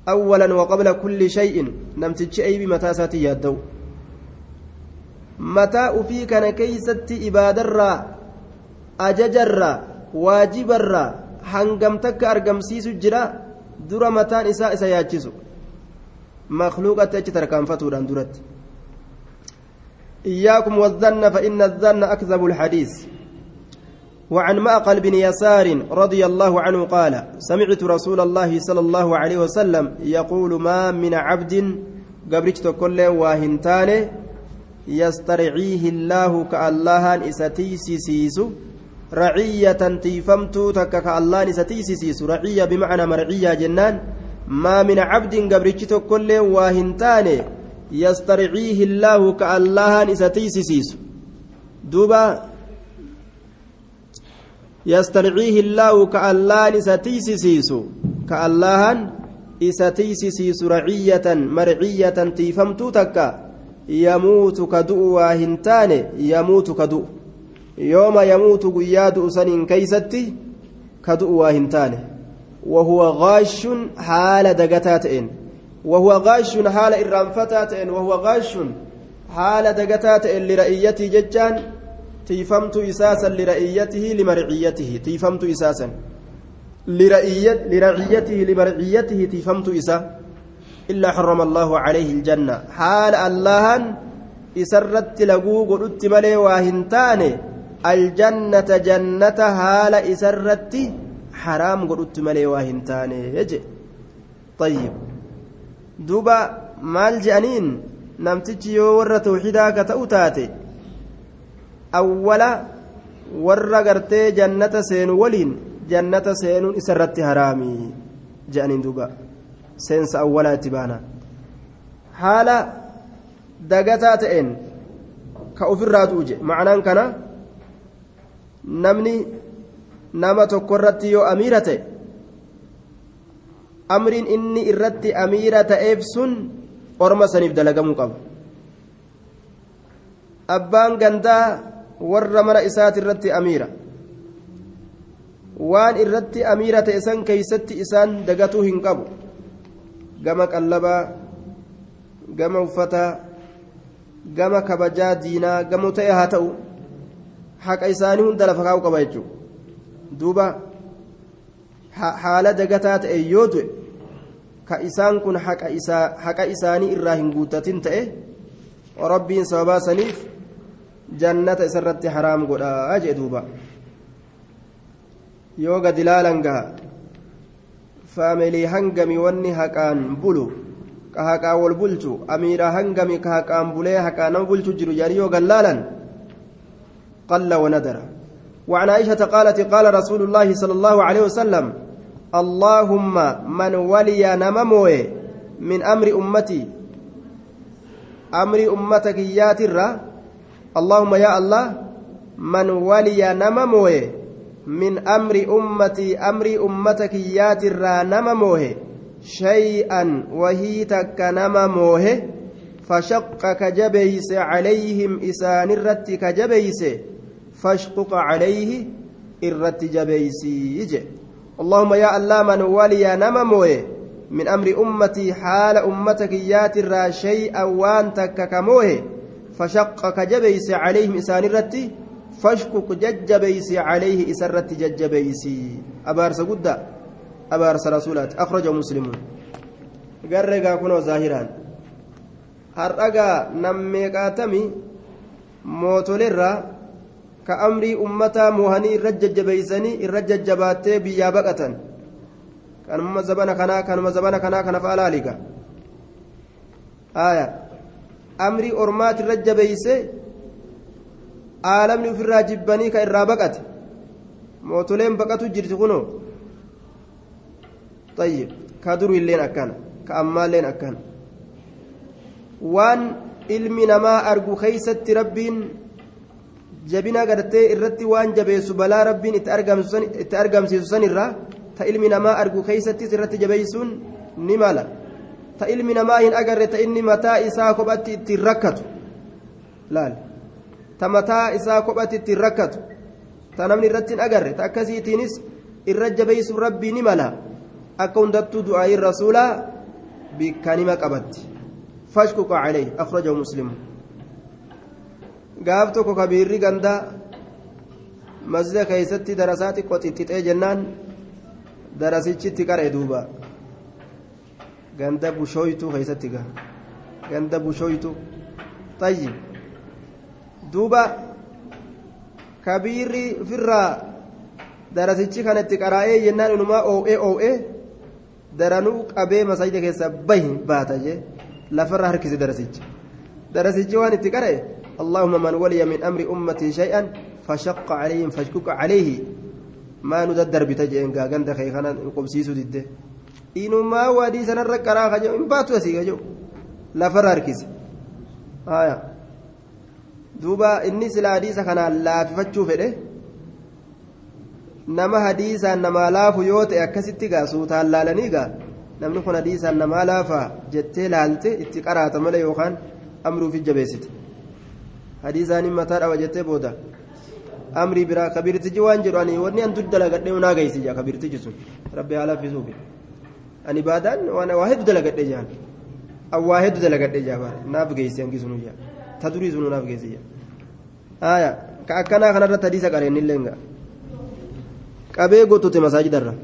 أولا وقبل كل شيء نمتج أيبي متى ساتي يادو متى أفي كان كيستي إبادرا أججرا واجبرا هنغمتك أرقمسيس جرا dura mataan isaa isa yaachisu makluuqatti achi tarkaanfatuudhaan duratti إياكم والظن فإن الظن أكذب الحديث. وعن مأقل بن يسار رضي الله عنه قال سمعت رسول الله صلى الله عليه وسلم يقول ما من عبد قبرت كل واهنتان يسترعيه الله كالله إستيسي سيسو رعية تيفمت تكك الله نستيسيس رعية بمعنى مرعية جنان. ما من عبد قبرتش كل واهنتان يسترعيه الله كالله نستيسيس دوبا يسترعيه الله كالله نستيسيس كالله إستيسيس رعية مرعية تيفمت تك يموت كدؤ واهنتان يموت كدؤ yooma yamuutu guyyaa du'u saniin keeysatti ka du'u waa hin taane wahuwa gaashun haala dagataa ta'een wahuwa gaashun haala irraanfataa ta'een limarciyyatihi tiifamtu isaasan lira'iyyatihi limarciyyatihi tiifamtu isa illaa xarama allaahu calayhi iljanna haala allahan isarratti laguu godhutti malee waa hin taane aljannata jannata haala isarratti haraam godhutti malee waa hin taane je طيب namtichi yoo warra tawxidaa ka ta'u taate awwala warra gartee jannata seenu waliin jannata seenuun isarratti haraamii je'aniin duba seensa awwalaa itti baana. Haala dagataa ta'een ka ofirraa tu'u je macnaan kana namni nama tokko irratti yoo amiira ta'e amriin inni irratti amiira ta'eef sun orma saniif dalagamuu qaba. Abbaan gandaa warra mana isaati irratti amiira waan irratti amiira ta'e san keeysatti isaan dagatuu hin qabu gama qallabaa gama uffataa gama kabajaa diinaa gamoo ta'e haa ta'u haqa isaanii hunda lafa kaa'u qaba jechuudha duuba haala dagataa ta'e yoo du'e ka isaan kun haqa isaanii irraa hin guutatin ta'e rabbiin sababaa saniif jannata isarratti haraam godhaa jee duuba yoo gadi laalan gaha faamilii hangami wanni haqaan bulu ka haqaan wal bulchu amiira hangami ka haqaan bulee haqaan nama bulchu jiru jedhanii yoo gallaalan قل وندر وعن عائشة قالت قال رسول الله صلى الله عليه وسلم اللهم من ولي نمموي من أمر أمتي أمر أمتك يا ترى اللهم يا الله من ولي نمموي من أمر أمتي أمر أمتك يا ترى نمموه شيئا وهي تك نمموه فشق كجبيس عليهم إسان الرت كجبيس فاشقق عليه الرت جبيسي اللهم يا الله من ولي نمموه من أمر أمتي حال أمتك ياتر شيئا وأنتك كموه فشق كجبيس عليهم إسان الرتي فاشكك ججبيس عليه إسرت ججبيس أبارس قد أبارس رسولات أخرج مسلم قرقا كنو nammeeqaatami mootolerraa ka amrii ummataa moohanii irra jajjabeeysanii irra jajjabaattee biyyaa baqatan kanuma zabana kanaa kanuma zabana kanaa kana fa'a laaliga aya amrii ormaati irra jabeeyse aalamni ofirraa jibbanii kan irraa baqate mootoleen baqatu jirti kunoo? Tayyib ka durilleen akkana ka ammaalleen akkana. Waan ilmi namaa argu keeysatti rabbiin jabina gartee irratti waan jabeessu balaa rabbiin itti argamsiisu sanirraa ta ilmi namaa argu keeysattis irratti jabeeysuun ni mala. Ta ilmi namaa hin agarre ta inni mataa isaa kophatti ittiin rakkatu laal ta mataa isaa kophatti ittiin rakkatu ta namni irratti hin agarre ta akkasiitiinis irra jabeeysuun rabbii ni mala akka hundattuu du'aayin rasuulaa bikkanima qabatti فاشكك عليه أخرجه مسلم قابتك كبير غندا مسجد كيستي درساتي قطيتي جنان درسيتي كره دوبا غندا بوشويتو كيستي غندا بوشويتو طيب دوبا كبير فرا darasichi kanatti qaraa'ee jennaan inumaa oo'ee oo'ee daranuu qabee masajida keessa bahi baata jee lafarra harkisi darasichi darasichi waan itti qara'e allahumma man waliya min amri ummatii shay'an fashaqqa calayhim fashkuka calayhi maa nu daddarbita jeen gaa ganda kee kana inumaa waadii sanarra qaraa kaje hin baatu asii kaje lafarra harkisi. Haya duuba inni sila hadiisa kanaan laafifachuu fedhe. Nama hadiisaan namaa laafu yoo ta'e akkasitti gaa suutaan laalanii gaa namni kun hadiisaan namaa laafaa jettee laalte itti qaraata malee yookaan amruufi jabeessite hadiisaanin mataa dhawa jettee booda. Amrii biraa kabirtiji waan jedhu ani wanni an dudda lagadhee unaa geessi jaa kabirtiji sun. Rabbi haa laffisuufi ani baadaan waan waa hedduu dalagadhee jaan waa hedduu dalagadhee jaa bara naaf geessi hangi sunu jaa ta durii sunu naaf geessi jaa aya ka akkanaa kanarratti hadiisa qareenillee nga qabee gottute masaajidarra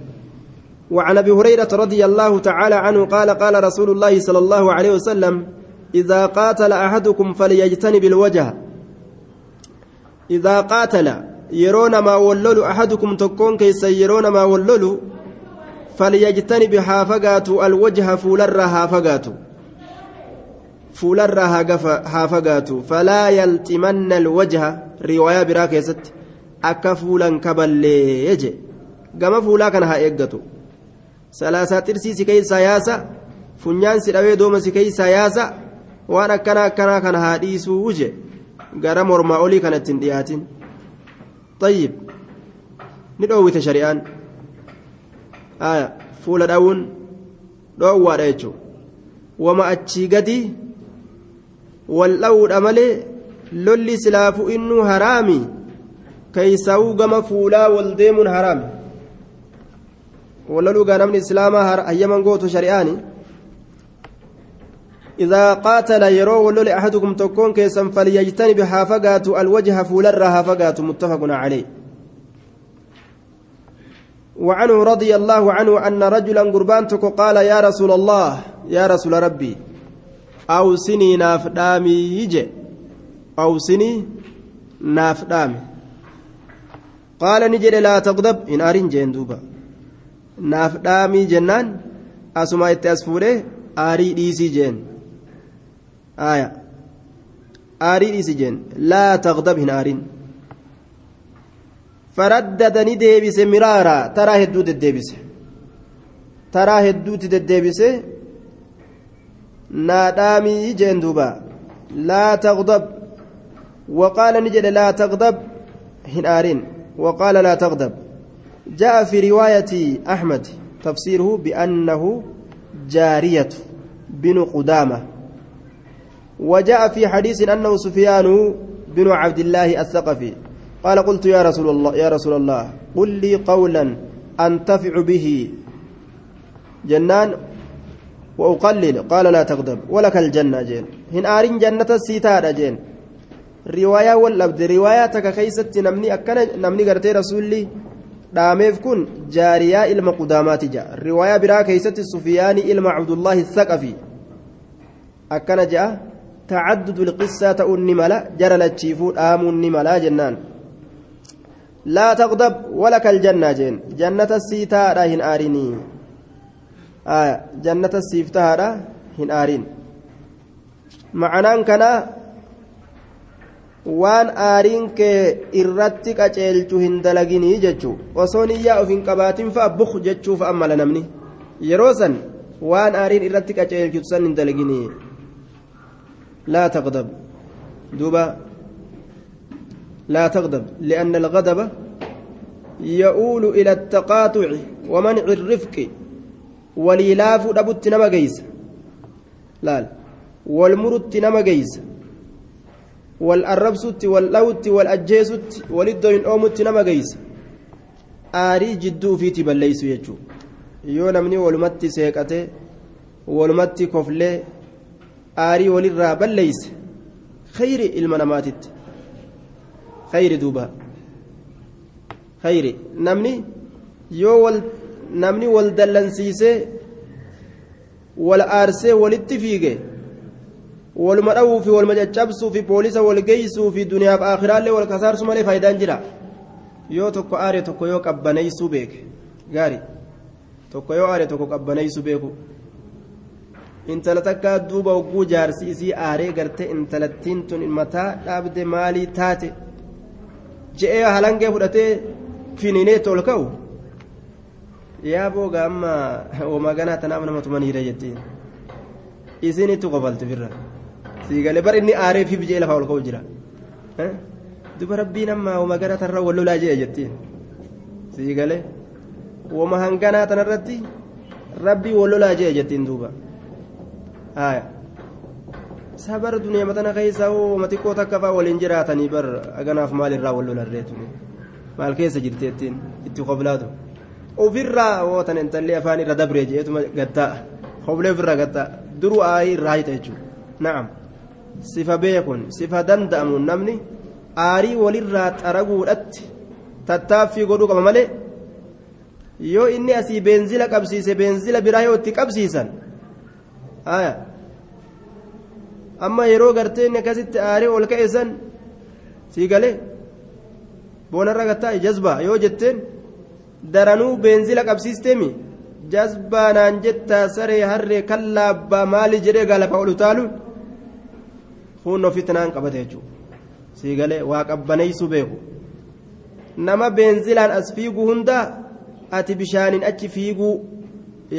وعن ابي هريره رضي الله تعالى عنه قال قال رسول الله صلى الله عليه وسلم اذا قاتل احدكم فليجتنب الوجه اذا قاتل يرون ما ولل احدكم تكون كيس يرون ما ولل فليجتنب حافقات الوجه فول حافقات فول حافقات فلا يلتمن الوجه jeche gama fuulaa kana haa eeggatu salaasaa xirsii si keeysaa yaasa funyaan si dhawee dooma si keeysaa yaasa waan akkana akkanaa kana haa dhiisuu je gara mormaa olii kana ittiin dhiyaatin طيب shari'aan aya fuula dhawuun dhoowwaadha jechuun wama achii gadi wal dhawuudha malee lolli silaafu innuu haraami keeysaa'uu gama fuulaa wal deemuun haraami ولولوغا نمني إسلاما هيمن قوتو شرياني إذا قاتل يرو ولول أحدكم تكون كيسا فليجتنب حافقات الوجه فولر حافقات متفق عليه وعنه رضي الله عنه أن رجلا قربانتك قال يا رسول الله يا رسول ربي أوصني نافدامي. يجي أوصني نافدامي. قال نجد لا تغضب إن أرين جندوبا naaf dhaamii jennaan asuma itti as fuudhee aarii dhiisii jeen aya aarii dhiisii jeen laa taqdab miraaraa taraa hedduu deddeebise taraa hedduutti deddeebise naa dhaamii jeen duuba laa taqdab وقال نجد لا تغضب هن آرين وقال لا تغضب جاء في رواية أحمد تفسيره بأنه جارية بن قدامة وجاء في حديث أنه سفيان بن عبد الله الثقفي قال قلت يا رسول الله يا رسول الله قل لي قولا أنتفع به جنان وأقلل قال لا تغضب ولك الجنة جين هن آرين جنة السيتار جين رواية واللبد رواياتك كيست نمني أكن نمني رسولي dhaameef kun jaariyaa ilma qudaamaati ja'a riwaayaa biraa keeysatti sufiyaanii ilma cabdullaahi thaqafi akkana je'a tacaddudu lqissaa ta'uun ni mala jara lachiifuu dhaamuun ni malaa jennaan hin aarinii aya jannata siif tahaadha hin aarin macanaan kanaa waan aariin kee irratti qaceelchu hin dalaginii jechuu osoo niyyaa of hin qabaatin fa'a buk jechuu fa'a mala namni yeroo san waan aariin irratti qaceelchu san hin dalaginii laa taqdab duuba لا تغضب لأن الغضب يؤول إلى التقاطع ومنع الرفق وليلاف دبت نما جيس لا والمرت نما جيس والأربسوت واللوت والأجيسوت ولدوين أومت نما جيس آري جدو في تبليس يجو. yoo namni walumatti seeqate walumatti koflee aarii walirraa balleeyse khayri ilma namaatitti khayri duuba khayri namni yoo wal namni wal dallansiisee wal aarsee walitti fiige waluma dha'uu fi waluma caccabsuu fi poolisa wal geeysuu fi duniyaaf aakhiraallee wal kasaarsu malee faayidaan jira yoo tokko aare tokko yoo qabbaneeysuu beeke gaarii tokko yoo aare tokko qabbaneeysuu beeku intala takka duuba hogguu jaarsi isii aaree gartee intalattiin tun mataa dhaabde maalii taate je'ee halangee fudhatee finiinee tol ka'u yaa booga amma homaa ganaa tanaaf nama tumaniira jettiin isinitti qofaltu firra siigalee bar inni aaree fi bijee lafaa ol ka'u jira duba rabbiin amma homaa ganaa tanarra wal lolaa jee jettiin siigalee wama hanganaa tanarratti rabbii wal lolaa jee jettiin duuba haya sabar duniyaa matana keessa wama xiqqoo takka fa'aa waliin jiraatanii bar aganaaf maalirraa wal lolarreetu maal keessa jirteettiin itti qoblaatu ofirraa wootan intallee afaan irra dabree jeetuma gattaa. Qoblee ofirraa gattaa. Duruu aayii irraa hita jechuudha. Na'am. Sifa beekun sifa danda'amu namni aarii walirraa xaraguudhatti tattaaffii godhuu qaba malee yoo inni asii beenzila qabsiise beenzila biraa yoo itti qabsiisan amma yeroo garteen akkasitti aaree ol ka'e san sii galee boonarra gattaa jazbaa yoo jetteen daranuu beenzila qabsiisteemi jazbaa naan jettaa saree harree kallaa abbaa maali jedhee galafa ol utaaluun kun ofitti naan qabate jechuudha sii galee waa qabbaneessuu beeku nama beenzilaan as fiigu hundaa ati bishaaniin achi fiiguu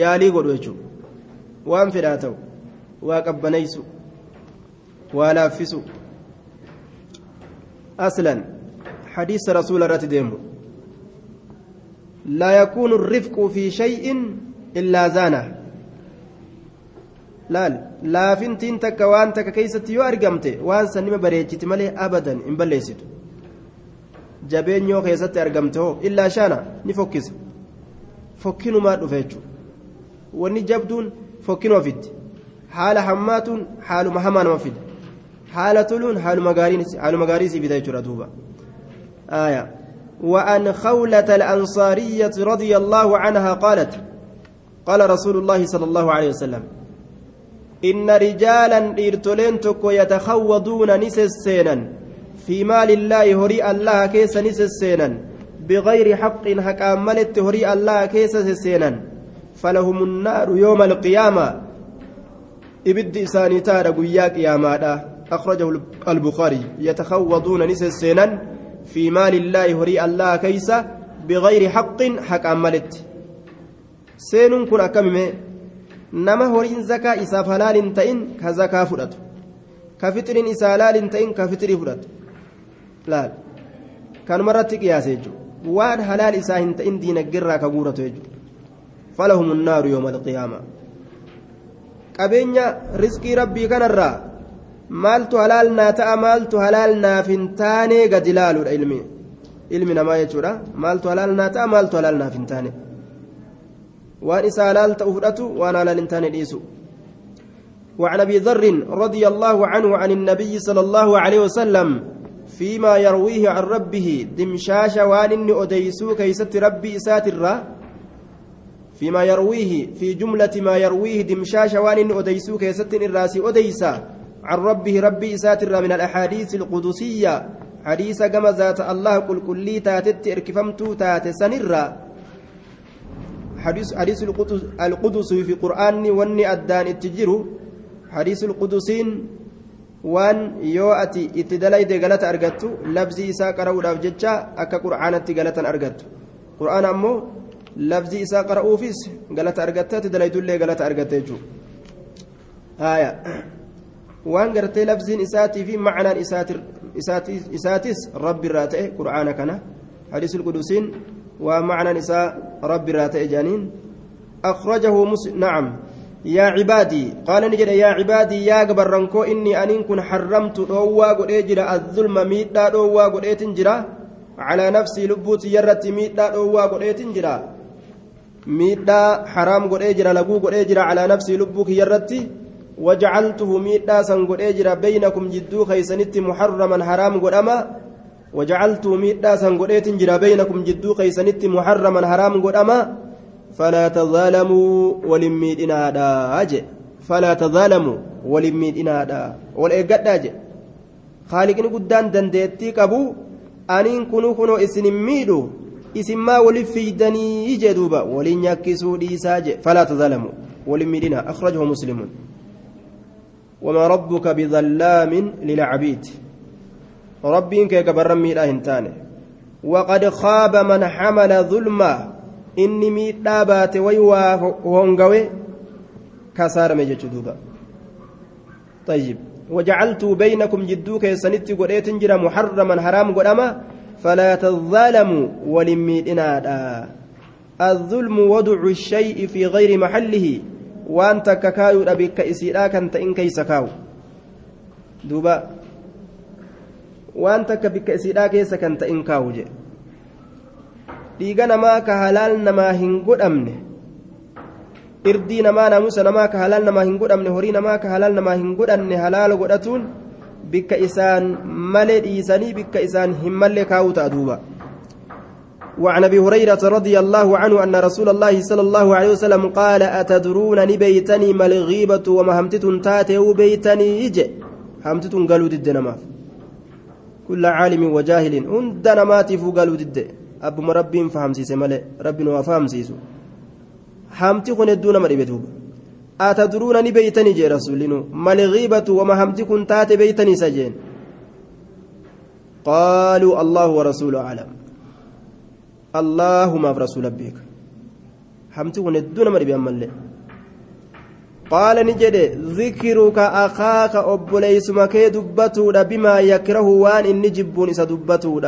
yaalii godhu jechuudha waan fedhaa ta'u waa qabbaneessu waa laaffisu aslan حديث رسول الله لا يكون الرفق في شيء إلا زانه takka waan takka keessatti yoo argamte waan san nima bareechiti malee abadan hin balleessitu jabeenyoo keessatti argamte hoo illaa shaana ni fokkisa fokkinumaa dhufe jechuudha wanni jabduun fokkinuma fiddi haala hammaatuun haaluma hamaa nama fida haala toluun haaluma gaarii sii fida jechuudha duuba آية. وأن خولة الأنصارية رضي الله عنها قالت قال رسول الله صلى الله عليه وسلم إن رجالا إرتلين تكو يتخوضون نسسينا في مال الله هري الله كيس نسسينا بغير حق أملت هري الله كيس سسينا فلهم النار يوم القيامة. إبد إساني تار قياك يا مادا. أخرجه البخاري يتخوضون نسسينا في مال الله هري الله كيس بغير حق حق أملت سين كن ka zakaa fudhatu ka fixiriin isaa halaal hin ta'in ka fixiri fudhatu laal kanuma irratti qiyaase jechuudha waan halaal isaa hin ta'in diinaggeerraa ka guuratu jechuudha falahum naaru yooma alqiyaama qabeenya riskii rabbii kanarraa maaltu halaal naa ta'a maaltu halaal naaf hin taane gadi laaluudha ilmi ilmi namaa jechuudha maaltu halaal naa ta'a maaltu halaal naaf hin taane waan isa halaal ta'u fudhatu waan halaal hin taane dhiisu وعن ابي ذر رضي الله عنه عن النبي صلى الله عليه وسلم فيما يرويه عن ربه دمشاش وان أديسو كيست ربي ساتر فيما يرويه في جملة ما يرويه دمشاش وان أديسو كيست الراسي أديسا عن ربه ربي ساتر من الأحاديث القدسية حديث كما ذات الله قل كلي تاتت اركفمتو تات سنرا حديث حديث القدس القدس في قرآن وني أدان التجرو حديث القدسين وان ati itti dalayde galata argattu labzii isaa qara'uudhaaf jecha akka qur'aanatti galatan argattu qur'aana ammoo labzii isaa qara'uufis galata argatta ati dalaydullee galata argatte jechuudha waan gartee labziin isaatii fi macnaan isaatis rabbi irraa ta'e qur'aana kana hadiisul qudusiin waa macnaan isaa rabbi irraa ta'e jaaniin akhrajahu nacam yaa cibaadii qaala ni jedhe yaa cibaadii yaa gabarrankoo inni aniin kun harramtu dhoowwaa godhee jira azzulma miidhaa dhoowwaa godheetin jira calaa nafsii lubbuuti yarratti miidhaa dhoowwaa godheetin jira miidhaa haraam godhee jira laguu godhee jira calaa nafsii lubbuu kiyyarratti وجعلته ميدا سنغودي جرا بينكم جدو خيسنتي محرما حرام غدما وجعلته ميدا سنغودي جرا بينكم جدو خيسنتي محرما حرام غدما فلا تظالموا ولميدنا دا أجي. فلا تظالموا ولميدنا دا ولئغدا أجي. خالقني قدان دندتي قبو. aniin kunuu kunoo isin hin miidhu isin maa waliif fiidanii jee duuba waliin nyakkisuu dhiisaa jee falaa tazaalamu waliin miidhina akhrajahu وما ربك بظلام للعبيد. ربك كبر ميدا هنتاني وقد خاب من حمل ظلما. إني ميدا بات ويوا هونغوي. كسار ميجي دوبا طيب. وجعلت بينكم جدوك يسنتي قريت جرا محرما حرام قدما فلا تظالموا ولميدنا الظلم وضع الشيء في غير محله. Waan takka kaayuudha bikka isiidhaa kan ta'in keeysa kaawu duuba waan takka bikka isiidhaa keessa kan ta'in kaawu jedhe dhiiga namaa ka halaal namaa hin godhamne irdii namaa naamusa namaa ka halaal namaa hin godhamne horii namaa ka halaal namaa hin godhanne halaala godhatuun bikka isaan malee dhiisanii bikka isaan hin mallee kaawuu ta'a duuba وعن أبي هريرة رضي الله عنه أن رسول الله صلى الله عليه وسلم قال اتدرون نبيتني ما الغيبة وما همتت تاتي بيتني يجي همتت قالوا ضد نماف كل عالم وجاهل عندنا ما تفو قالوا ضد أبو مرب فهم سيسي ملئ ربنا وفهم سيسو همتي كن الدون مري بتوب اتدرون نبيتني جي رسولنا ما الغيبة وما همتي كن تاتي بيتني سجين؟ قالوا الله ورسوله أعلم. اللهم رسول بك حمتي وندون مري بأمالي قال نجد ذكرك أخاك أبوليس مكي دبتو بما يكره وان إني جبون إسا دبتو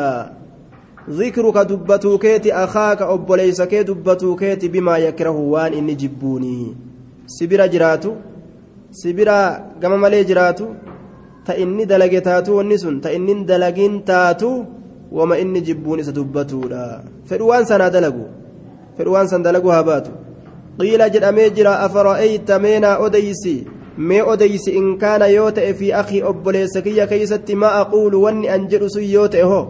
ذكرك دبتو كيتي أخاك أبوليس كي دبتو كيتي بما يكره وان إني جبوني سبرا جراتو سبرا قم ملي جراتو تإني دلقي تاتو ونسون تإني دلقين تاتو baatu qiila jedhamee jira afara'ayta meenaa odeysi mee odeysi in kaana yoo ta'e fi akii obboleessa kiyya keeysatti maa aquulu wanni an jedhu sun yoo ta'e hoo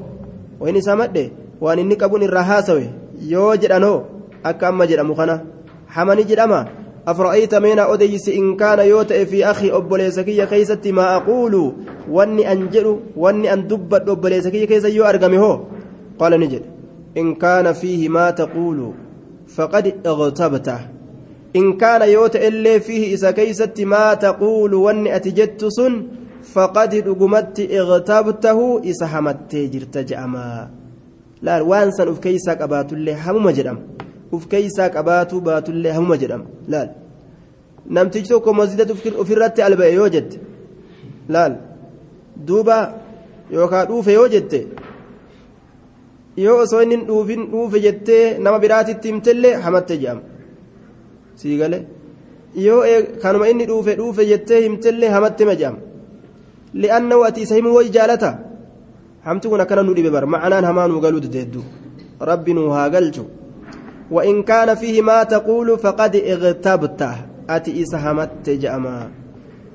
wain isaa madhe waan inni qabun irraa haasawe yoo jedhan hoo akka amma jedhamu kana hamani jedhama أفرأيت مين أديس إن كان يوت في أخي أبوليسكية كيست ما أقول؟ واني أنجل واني أن دبت أبوليسكية كيس يو أرقمه قال نجد. إن كان فيه ما تقول فقد اغتبته. إن كان يوت إلا فيه إذا كيست ما تقول واني أتجت سن فقد رقمت اغتبته إذا همت جرت جأما. لا وانسا أف كيسك أبات الله هم جرم uf keeysaa qabaatu baatullee hamuma jedhama laal namtichi tokko masjidatti ofirratti alba'e yoo jette laal duuba yookaan dhuufe yoo jette yoo osoo inni dhuufin dhuufe jettee nama biraatitti himtellee hamatte jedhama sii galee yoo kanuma inni dhuufe dhuufe jettee himtellee hamatte ma jedhama li'aannahu ati isa himuu wayi jaalata hamti kun akkana nu dhibe bar ma'anaan hamaa nu galuu deeddu rabbi nu haa galchu. وإن كان فيه ما تقول فقد اغتبته أتي إسهمت جأما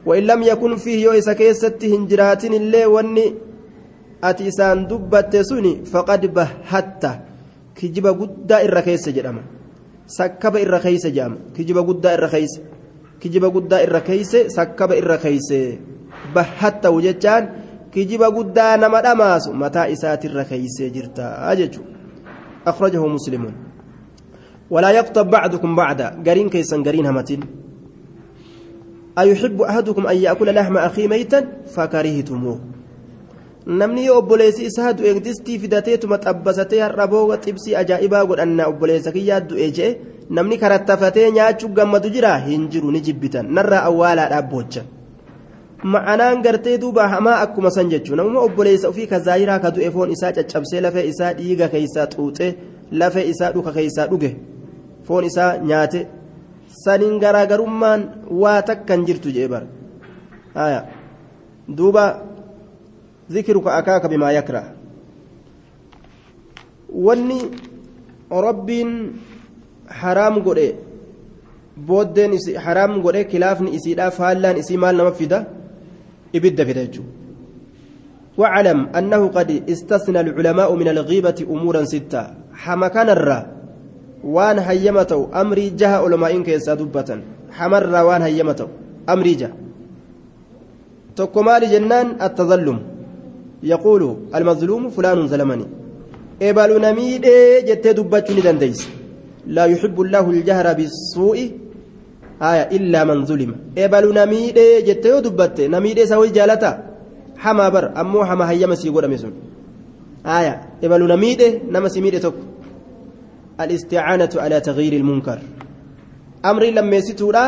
وإن لم يكن فيه يو إسا كيست هنجرات اللي وني أتي إسان دبت سني فقد بهت. كجب قد الرخيس جرما سكب الرخيس جام. كجب قد الرخيس كجب قد الرخيس سكب الرخيس بهت وجتان كجب قد نما دماس متى إسات الرخيس جرتا. أجج أخرجه مسلم. ولا يقطب بعضكم بعدا قرين كيسا قرين همتين أيحب أحدكم أن يأكل لحم أخيه ميتا فكرهتموه isaa du'e distii fidateetuma xabbasatee har'a booga xibsii ajaa'ibaa godhanna obboleessa kiyyaa du'e jee namni karattafatee nyaachuu gammadu jira hin jiru ni jibbitan narraa awwaalaadhaaf boochan ma'anaan gartee duuba hamaa akkuma san jechuun namuma obboleessa ofii ka zaayiraa ka du'e foon isaa caccabsee lafee isaa dhiiga keeysaa xuuxee lafee isaa dhuka keeysaa dhuge foon isaa nyaate saniin garaagarummaan waa takkan jirtu jee bara duuba ذكرك أكاك بما يكره wanni rabbiin haraam godhe booddeen haraam godhe kilaafni isiidha faallaan isii maal nama fida ibidda fida jechuudha واعلم أنه قد استثنى العلماء من الغيبة أمورا ستة حما كان الرا وان هيمته أمري جه علماء كيسا دبة حمر وان هيمته أمري جه تكمال جنان التظلم يقول المظلوم فلان ظلمني eebalu namiidhee jettee dubbachuu ni dandeeysa laa yuxibbu llaahu ljahra bisuu'i haya illaa man zulima eebalu namiidhee jettee yoo dubbatte namiidhee isaa wayii jaalata hamaa bar ammoo hama hayyama sii godhame sun haya eebalu namiidhee nama si miidhe tokko alisticaanatu alaa tagyiiri ilmunkar amrii lammeessituudha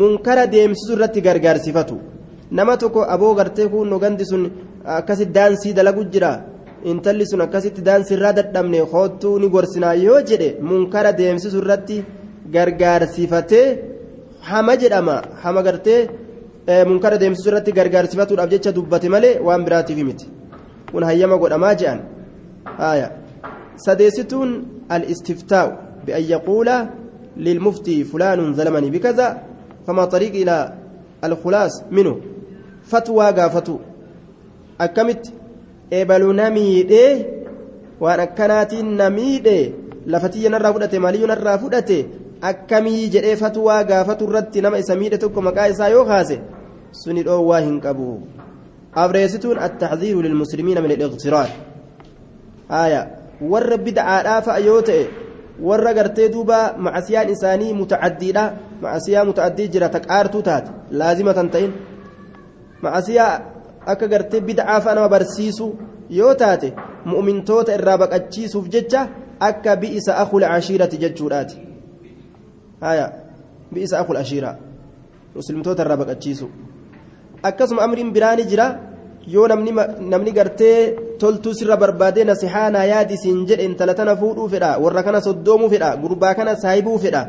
munkara deemsisu irratti gargaarsifatu nama tokko aboo gartee kun gandi sun akkasit daansii dalagu jira intalli sun akkasitti daansi irraa dadhabne hoottuu ni gorsinaa yoo jedhe munkara deemsisu irratti gargaarsifatee hama jedhama hama gartee munkara deemsisu irratti gargaarsifatuudhaaf jecha dubbate malee waan biraatiif miti kun hayyama godhamaa jedhan sadeessituun al-istiftaa'u bi'an yaquula lilmuftii fulaanun zalamanii bikaza fama طريق إلى الخلاص منه فتوى akkanaatiin namiidhee lafatiyya narraa fudhate maaliyyuu narraa fudhate akkamii jedhee fatwaa gaafatu irratti nama isa miidhe tokko maqaa isaa yoo kaase suni dhoowwaa hin qabu afreessituun attaxziiru lilmuslimiina min aliqtiraar haya warra bidcaadhaa fa'a yoo ta'e warra gartee duuba macasiyaan isaanii mutacaddiidha macasiyaa mutaaddii jira taqaartuu taate laazima tan ta'in macasiyaa akka gartee bid'aa fa'a nama barsiisu yoo taate mu'mintoota irraa baqachiisuuf jecha akka bi'isa akul ashiirati jechuudhaati haya bi'isa akul ashiiraa muslimtoota irraa baqachiisu akkasuma amriin biraani jira yoo namni gartee toltuu sirra barbaadee nasihaanaa yaadi siin jedhe intala tana fuudhuu fedha warra kana soddoomuu fedha gurbaa kana saahibuu fedha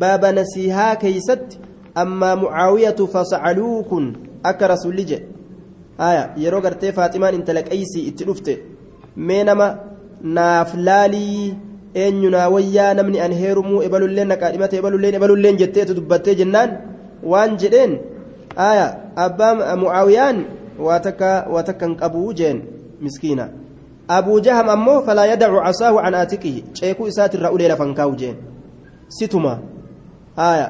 baaba nasihaa keeysatti ammaa mucaawiyatu fasacaluu kun akka rasulli jedhe haya yeroo gartee faaximaan intala qaysii itti dhufte mee nama naaf laalii eenyunaa wayyaa namni an heerumuu ebalulleen naqaadhimate ebalulleen ebalulleen jetteetu dubbattee jennaan waan jedheen haya abbaa mucaawiyaan waa takkan qabuu jeen miskiina abuu jaham ammoo falaa yadacu casaahu can aatiqihi ceekuu isaatirraa ulee lafan kaa'u jeen situma haya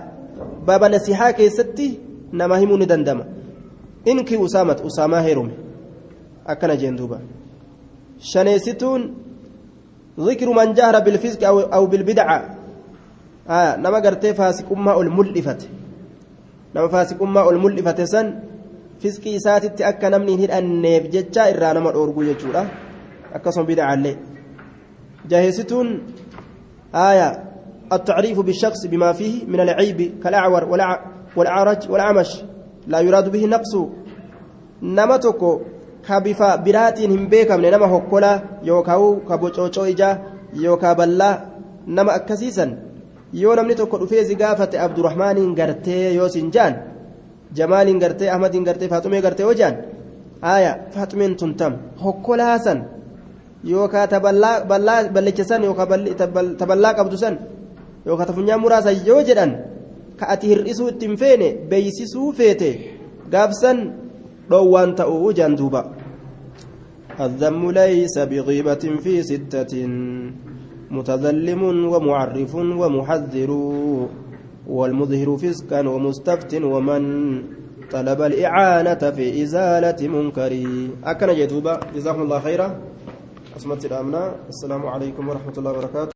baaba nasihaa keessatti nama himuu ni dandama inkii usaamat usaamaa heerume akkana jeen duuba shaneessituun ذكر من جهر بالفسق أو, أو بالبدعة آه نما قرتي فاسق أمة الملفت نما فاسق أمة الملفت سن أكا نمني هيد النيف جتشا إرى نما الأورقو جتشورا أكا صن بدعة اللي جاهستون آية التعريف بالشخص بما فيه من العيب كالأعور والأعرج والأعمش لا يراد به نقص nama tokko ka bifa biraatiin hin beekamne nama hokkola yookaan ka bocoocoo ijaa yookaan ballaa nama akkasiisan yoo namni tokko dhufee si gaafate jamaaliin gartee ahmadiin gartee faaxumee gartee yoo jaan haaya faaxumeen tun tam hokkolaasan yookaan ballecha san yookaan taballaa qabdu san yookaan tafunyaan muraasan yoo jedhan ka ati hir'isuu ittiin feene beeysisuu feete gaafsan dhoowwaan ta'uu jaan duuba الذم ليس بغيبة في ستة متظلم ومعرف ومحذر والمظهر فسقا ومستفت ومن طلب الإعانة في إزالة منكر. أكن جدوبا جزاكم الله خيرا. أسمت الأمنا السلام عليكم ورحمة الله وبركاته.